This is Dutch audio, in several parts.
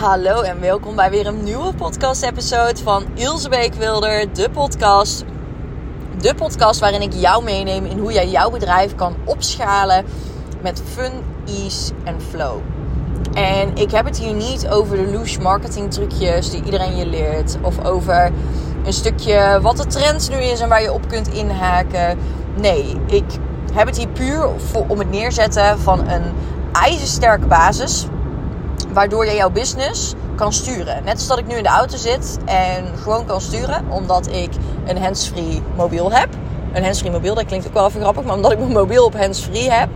Hallo en welkom bij weer een nieuwe podcast-episode van Ilse Beek Wilder, de podcast. De podcast waarin ik jou meeneem in hoe jij jouw bedrijf kan opschalen met fun, ease en flow. En ik heb het hier niet over de loose marketing trucjes die iedereen je leert. Of over een stukje wat de trend nu is en waar je op kunt inhaken. Nee, ik heb het hier puur om het neerzetten van een ijzersterke basis waardoor je jouw business kan sturen. Net als dat ik nu in de auto zit en gewoon kan sturen, omdat ik een handsfree mobiel heb. Een handsfree mobiel, dat klinkt ook wel even grappig, maar omdat ik mijn mobiel op handsfree heb,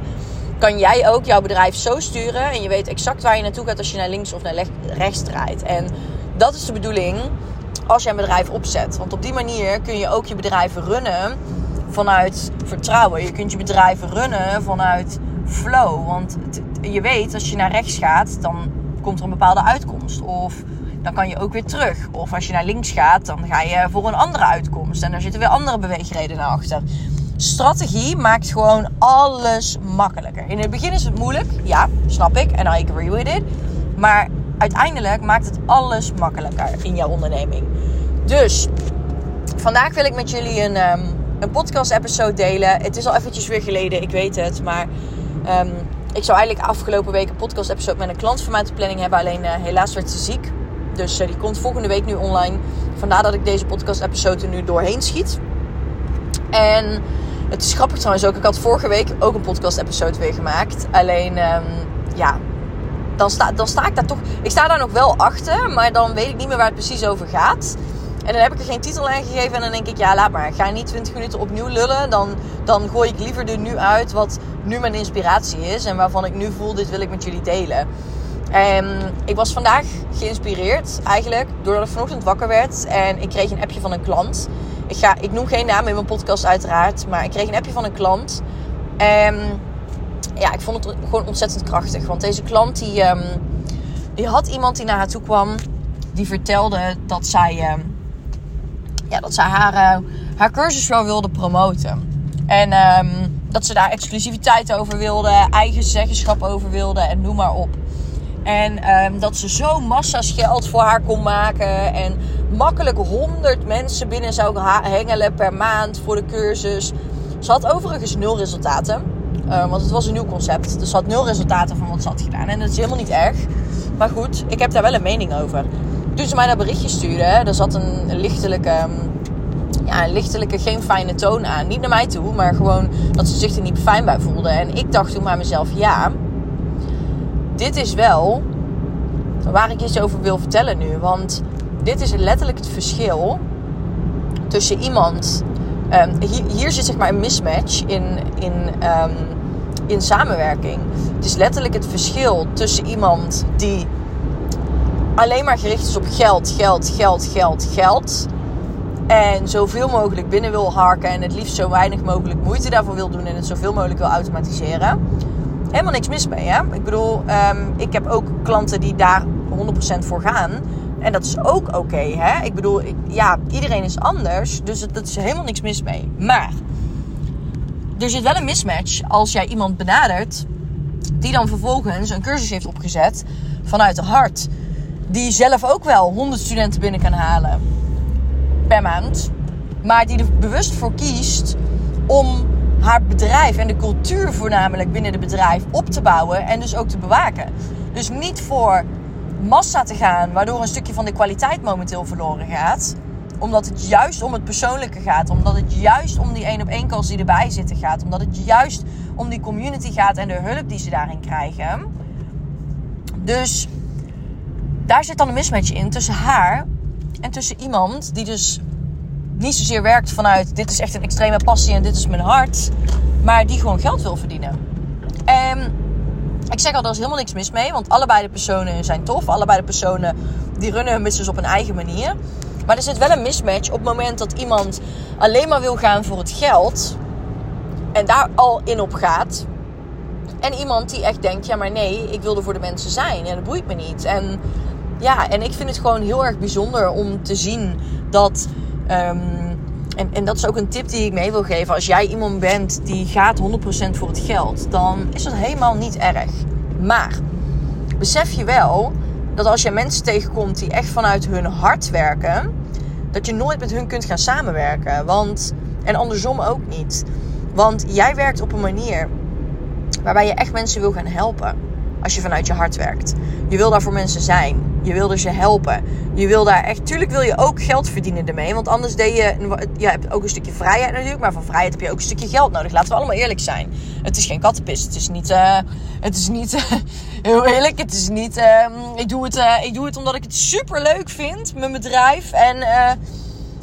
kan jij ook jouw bedrijf zo sturen en je weet exact waar je naartoe gaat als je naar links of naar rechts draait. En dat is de bedoeling als je een bedrijf opzet. Want op die manier kun je ook je bedrijf runnen vanuit vertrouwen. Je kunt je bedrijf runnen vanuit flow. Want je weet, als je naar rechts gaat, dan komt er een bepaalde uitkomst. Of dan kan je ook weer terug. Of als je naar links gaat, dan ga je voor een andere uitkomst. En daar zitten weer andere beweegredenen achter. Strategie maakt gewoon alles makkelijker. In het begin is het moeilijk, ja, snap ik. En I agree with it. Maar uiteindelijk maakt het alles makkelijker in jouw onderneming. Dus vandaag wil ik met jullie een, um, een podcast-episode delen. Het is al eventjes weer geleden, ik weet het. Maar um, ik zou eigenlijk afgelopen week een podcast-episode met een klant van mij te planning hebben. Alleen uh, helaas werd ze ziek. Dus uh, die komt volgende week nu online. Vandaar dat ik deze podcast-episode er nu doorheen schiet. En het is grappig trouwens ook. Ik had vorige week ook een podcast-episode weer gemaakt. Alleen, um, ja, dan dan sta ik daar toch... Ik sta daar nog wel achter, maar dan weet ik niet meer waar het precies over gaat. En dan heb ik er geen titel aan gegeven. En dan denk ik, ja, laat maar. Ga niet 20 minuten opnieuw lullen. Dan, dan gooi ik liever er nu uit wat nu mijn inspiratie is. En waarvan ik nu voel, dit wil ik met jullie delen. En ik was vandaag geïnspireerd eigenlijk doordat ik vanochtend wakker werd. En ik kreeg een appje van een klant. Ik, ga, ik noem geen naam in mijn podcast uiteraard. Maar ik kreeg een appje van een klant. En ja, ik vond het gewoon ontzettend krachtig. Want deze klant die, um, die had iemand die naar haar toe kwam. Die vertelde dat zij... ja, dat ze haar, uh, haar cursus wel wilde promoten. En um, dat ze daar exclusiviteit over wilde, eigen zeggenschap over wilde en noem maar op. En um, dat ze zo massa's geld voor haar kon maken. En makkelijk 100 mensen binnen zou hengelen per maand voor de cursus. Ze had overigens nul resultaten. Uh, want het was een nieuw concept. Dus ze had nul resultaten van wat ze had gedaan. En dat is helemaal niet erg. Maar goed, ik heb daar wel een mening over toen ze mij dat berichtje stuurde, er zat een, lichtelijke, ja, een lichtelijke, geen fijne toon aan. Niet naar mij toe, maar gewoon dat ze zich er niet fijn bij voelde. En ik dacht toen bij mezelf, ja, dit is wel waar ik iets over wil vertellen nu. Want dit is letterlijk het verschil tussen iemand. Um, hier, zit zeg maar een mismatch in, in, um, in samenwerking. Het is letterlijk het verschil tussen iemand die alleen maar gericht is op geld, geld, geld, geld, geld. En zoveel mogelijk binnen wil harken en het liefst zo weinig mogelijk moeite daarvoor wil doen en het zoveel mogelijk wil automatiseren. Helemaal niks mis mee, hè? Ik bedoel, um, ik heb ook klanten die daar 100% voor gaan. En dat is ook oké, hè? Ik bedoel, ja, iedereen is anders, dus dat is helemaal niks mis mee. Maar er zit wel een mismatch als jij iemand benadert die dan vervolgens een cursus heeft opgezet vanuit het hart die zelf ook wel 100 studenten binnen kan halen per maand. Maar die er bewust voor kiest om haar bedrijf en de cultuur voornamelijk binnen het bedrijf op te bouwen en dus ook te bewaken. Dus niet voor massa te gaan, waardoor een stukje van de kwaliteit momenteel verloren gaat. Omdat het juist om het persoonlijke gaat. Omdat het juist om die één op één calls die erbij zitten gaat. Omdat het juist om die community gaat en de hulp die ze daarin krijgen. Dus daar zit dan een mismatch in tussen haar en tussen iemand die dus niet zozeer werkt vanuit dit is echt een extreme passie en dit is mijn hart, maar die gewoon geld wil verdienen. En ik zeg al, er is helemaal niks mis mee, want allebei de personen zijn tof. Allebei de personen die runnen hun business op een eigen manier. Maar er zit wel een mismatch op het moment dat iemand alleen maar wil gaan voor het geld en daar al in op gaat. En iemand die echt denkt, ja maar nee, ik wil er voor de mensen zijn en dat boeit me niet. En ja, en ik vind het gewoon heel erg bijzonder om te zien dat. Um, en, en dat is ook een tip die ik mee wil geven. Als jij iemand bent die gaat 100% voor het geld, dan is dat helemaal niet erg. Maar besef je wel dat als je mensen tegenkomt die echt vanuit hun hart werken, dat je nooit met hun kunt gaan samenwerken. Want, en andersom ook niet. Want jij werkt op een manier waarbij je echt mensen wil gaan helpen. Als je vanuit je hart werkt. Je wil daar voor mensen zijn. Je wil je helpen. Je wil daar echt. Tuurlijk wil je ook geld verdienen ermee. Want anders deed je. Je hebt ook een stukje vrijheid natuurlijk. Maar van vrijheid heb je ook een stukje geld nodig. Laten we allemaal eerlijk zijn. Het is geen kattenpis. Het is niet. Uh, het is niet. Uh, heel eerlijk. Het is niet. Uh, ik, doe het, ik doe het omdat ik het super leuk vind. Mijn bedrijf. En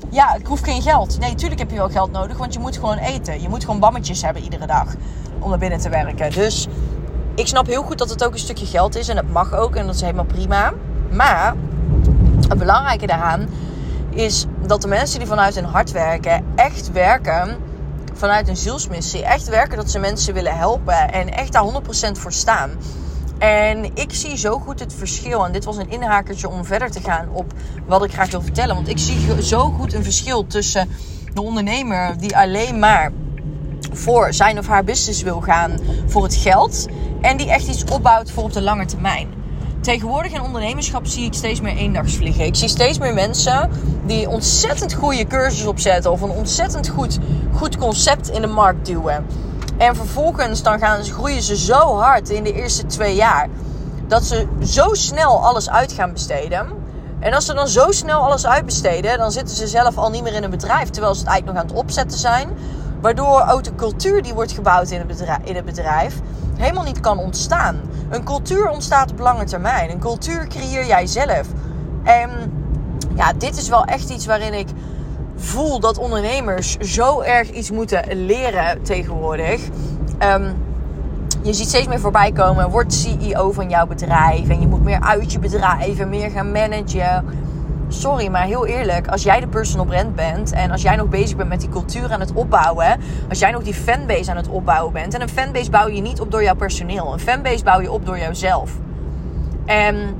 ja, ik hoef geen geld. Nee, tuurlijk heb je wel geld nodig. Want je moet gewoon eten. Je moet gewoon bammetjes hebben iedere dag. Om naar binnen te werken. Dus ik snap heel goed dat het ook een stukje geld is. En dat mag ook. En dat is helemaal prima. Maar het belangrijke daaraan is dat de mensen die vanuit hun hart werken, echt werken vanuit een zielsmissie. Echt werken dat ze mensen willen helpen en echt daar 100% voor staan. En ik zie zo goed het verschil. En dit was een inhakertje om verder te gaan op wat ik graag wil vertellen. Want ik zie zo goed een verschil tussen de ondernemer die alleen maar voor zijn of haar business wil gaan voor het geld. En die echt iets opbouwt voor op de lange termijn tegenwoordig in ondernemerschap zie ik steeds meer eendagsvliegen. Ik zie steeds meer mensen die ontzettend goede cursus opzetten of een ontzettend goed, goed concept in de markt duwen. En vervolgens dan gaan ze, groeien ze zo hard in de eerste twee jaar dat ze zo snel alles uit gaan besteden. En als ze dan zo snel alles uitbesteden, dan zitten ze zelf al niet meer in een bedrijf, terwijl ze het eigenlijk nog aan het opzetten zijn. Waardoor ook de cultuur die wordt gebouwd in het bedrijf, in bedrijf helemaal niet kan ontstaan. Een cultuur ontstaat op lange termijn. Een cultuur creëer jij zelf. En ja, dit is wel echt iets waarin ik voel dat ondernemers zo erg iets moeten leren tegenwoordig. Um, je ziet steeds meer voorbij komen. Word CEO van jouw bedrijf. En je moet meer uit je bedrijf en meer gaan managen sorry, maar heel eerlijk, als jij de personal brand bent en als jij nog bezig bent met die cultuur aan het opbouwen, als jij nog die fanbase aan het opbouwen bent, en een fanbase bouw je niet op door jouw personeel, een fanbase bouw je op door jouzelf. En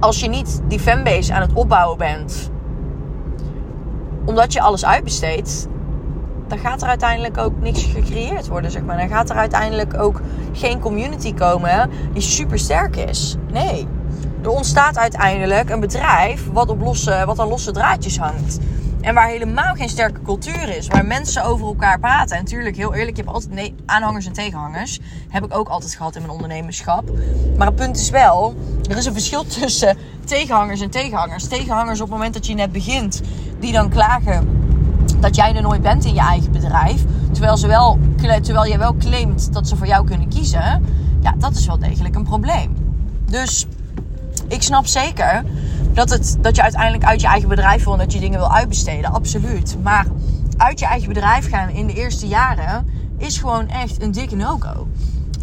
als je niet die fanbase aan het opbouwen bent, omdat je alles uitbesteedt, dan gaat er uiteindelijk ook niks gecreëerd worden, zeg maar. Dan gaat er uiteindelijk ook geen community komen die super sterk is. Nee er ontstaat uiteindelijk een bedrijf wat, op losse, wat aan losse draadjes hangt. En waar helemaal geen sterke cultuur is. Waar mensen over elkaar praten. En natuurlijk, heel eerlijk, je hebt altijd nee, aanhangers en tegenhangers. Heb ik ook altijd gehad in mijn ondernemerschap. Maar het punt is wel, er is een verschil tussen tegenhangers en tegenhangers. Tegenhangers op het moment dat je net begint, die dan klagen dat jij er nooit bent in je eigen bedrijf. Terwijl, ze wel, terwijl jij wel claimt dat ze voor jou kunnen kiezen. Ja, dat is wel degelijk een probleem. Dus ik snap zeker dat, het, dat je uiteindelijk uit je eigen bedrijf wil en dat je dingen wil uitbesteden. Absoluut. Maar uit je eigen bedrijf gaan in de eerste jaren is gewoon echt een dikke no-go.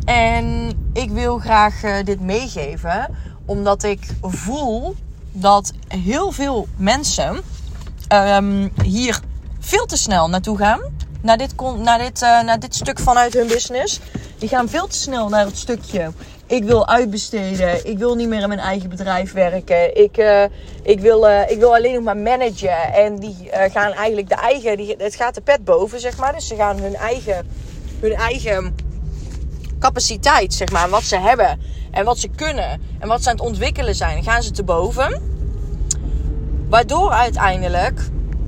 En ik wil graag uh, dit meegeven, omdat ik voel dat heel veel mensen um, hier veel te snel naartoe gaan. Naar dit, naar, dit, uh, dit stuk vanuit hun business. Die gaan veel te snel naar het stukje ik wil uitbesteden. Ik wil niet meer in mijn eigen bedrijf werken. Ik, uh, ik, wil, uh, ik wil alleen nog maar managen. En die gaan eigenlijk de eigen. Die, het gaat de pet boven, zeg maar. Dus ze gaan hun eigen, hun eigen capaciteit, zeg maar. Wat ze hebben. En wat ze kunnen. En wat ze aan het ontwikkelen zijn. Gaan ze te boven. Waardoor uiteindelijk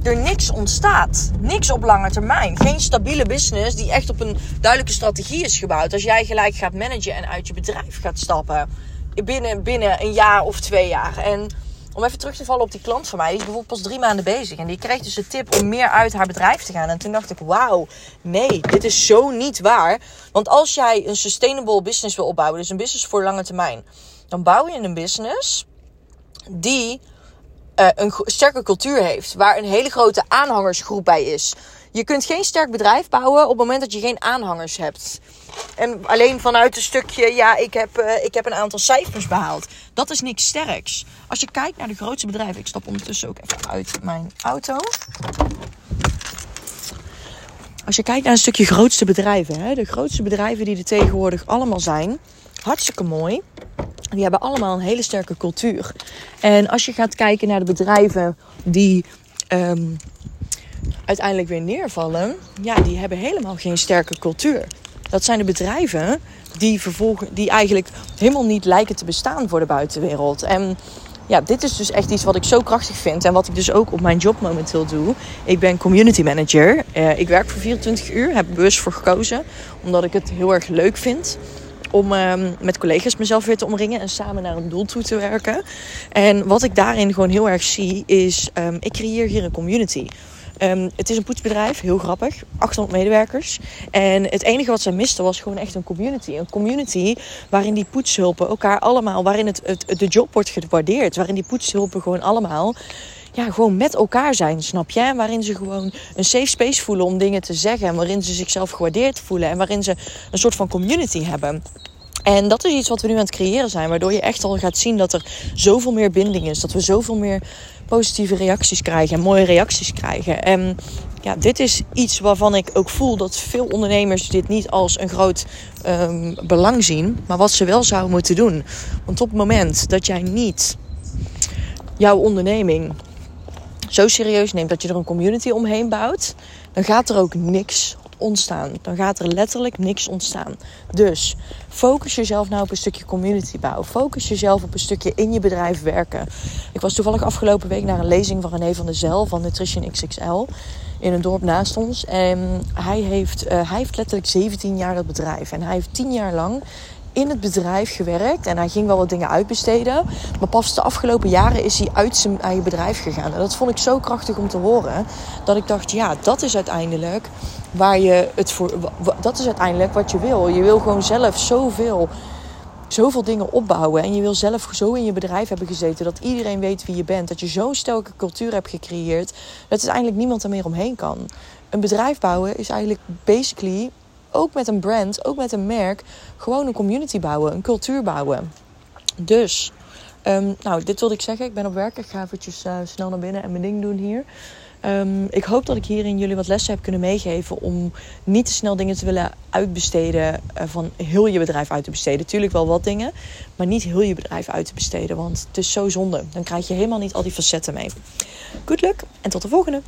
er niks ontstaat. Niks op lange termijn. Geen stabiele business die echt op een duidelijke strategie is gebouwd. Als jij gelijk gaat managen en uit je bedrijf gaat stappen. Binnen, binnen een jaar of twee jaar. En om even terug te vallen op die klant van mij. Die is bijvoorbeeld pas drie maanden bezig. En die kreeg dus de tip om meer uit haar bedrijf te gaan. En toen dacht ik, wauw, nee, dit is zo niet waar. Want als jij een sustainable business wil opbouwen. Dus een business voor lange termijn. Dan bouw je een business die uh, een sterke cultuur heeft. Waar een hele grote aanhangersgroep bij is. Je kunt geen sterk bedrijf bouwen op het moment dat je geen aanhangers hebt. En alleen vanuit een stukje, ja, ik heb, uh, ik heb een aantal cijfers behaald. Dat is niks sterks. Als je kijkt naar de grootste bedrijven. Ik stap ondertussen ook even uit mijn auto. Als je kijkt naar een stukje grootste bedrijven. Hè, de grootste bedrijven die er tegenwoordig allemaal zijn. Hartstikke mooi die hebben allemaal een hele sterke cultuur. En als je gaat kijken naar de bedrijven die um, uiteindelijk weer neervallen, ja, die hebben helemaal geen sterke cultuur. Dat zijn de bedrijven die, vervolgen, die eigenlijk helemaal niet lijken te bestaan voor de buitenwereld. En ja, dit is dus echt iets wat ik zo krachtig vind. En wat ik dus ook op mijn job momenteel doe. Ik ben community manager. Uh, ik werk voor 24 uur. Heb bewust voor gekozen. Omdat ik het heel erg leuk vind om um, met collega's mezelf weer te omringen en samen naar een doel toe te werken. En wat ik daarin gewoon heel erg zie is, um, ik creëer hier een community. Um, het is een poetsbedrijf, heel grappig. 800 medewerkers. En het enige wat ze misten was gewoon echt een community. Een community waarin die poetshulpen elkaar allemaal, waarin het, het, de job wordt gewaardeerd. Waarin die poetshulpen gewoon allemaal ja, gewoon met elkaar zijn, snap je? Waarin ze gewoon een safe space voelen om dingen te zeggen. En waarin ze zichzelf gewaardeerd voelen. En waarin ze een soort van community hebben. En dat is iets wat we nu aan het creëren zijn. Waardoor je echt al gaat zien dat er zoveel meer binding is. Dat we zoveel meer positieve reacties krijgen en mooie reacties krijgen. En ja, dit is iets waarvan ik ook voel dat veel ondernemers dit niet als een groot um, belang zien. Maar wat ze wel zouden moeten doen. Want op het moment dat jij niet jouw onderneming zo serieus neemt dat je er een community omheen bouwt, dan gaat er ook niks ontstaan. Dan gaat er letterlijk niks ontstaan. Dus focus jezelf nou op een stukje community bouwen. Focus jezelf op een stukje in je bedrijf werken. Ik was toevallig afgelopen week naar een lezing van René van der Zel van Nutrition XXL in een dorp naast ons. En hij heeft, uh, hij heeft letterlijk 17 jaar het bedrijf. En hij heeft 10 jaar lang in het bedrijf gewerkt. En hij ging wel wat dingen uitbesteden. Maar pas de afgelopen jaren is hij uit zijn eigen bedrijf gegaan. En dat vond ik zo krachtig om te horen. Dat ik dacht, ja, dat is uiteindelijk waar je het voor. Dat is uiteindelijk wat je wil. Je wil gewoon zelf zoveel. Zoveel dingen opbouwen. En je wil zelf zo in je bedrijf hebben gezeten. Dat iedereen weet wie je bent. Dat je zo'n sterke cultuur hebt gecreëerd. Dat uiteindelijk niemand er meer omheen kan. Een bedrijf bouwen is eigenlijk basically ook met een brand, ook met een merk, gewoon een community bouwen, een cultuur bouwen. Dus, um, nou, dit wilde ik zeggen. Ik ben op werk. Ik ga eventjes uh, snel naar binnen en mijn ding doen hier. Um, ik hoop dat ik hierin jullie wat lessen heb kunnen meegeven om niet te snel dingen te willen uitbesteden, uh, van heel je bedrijf uit te besteden. Tuurlijk wel wat dingen, maar niet heel je bedrijf uit te besteden, want het is zo zonde. Dan krijg je helemaal niet al die facetten mee. Good luck en tot de volgende!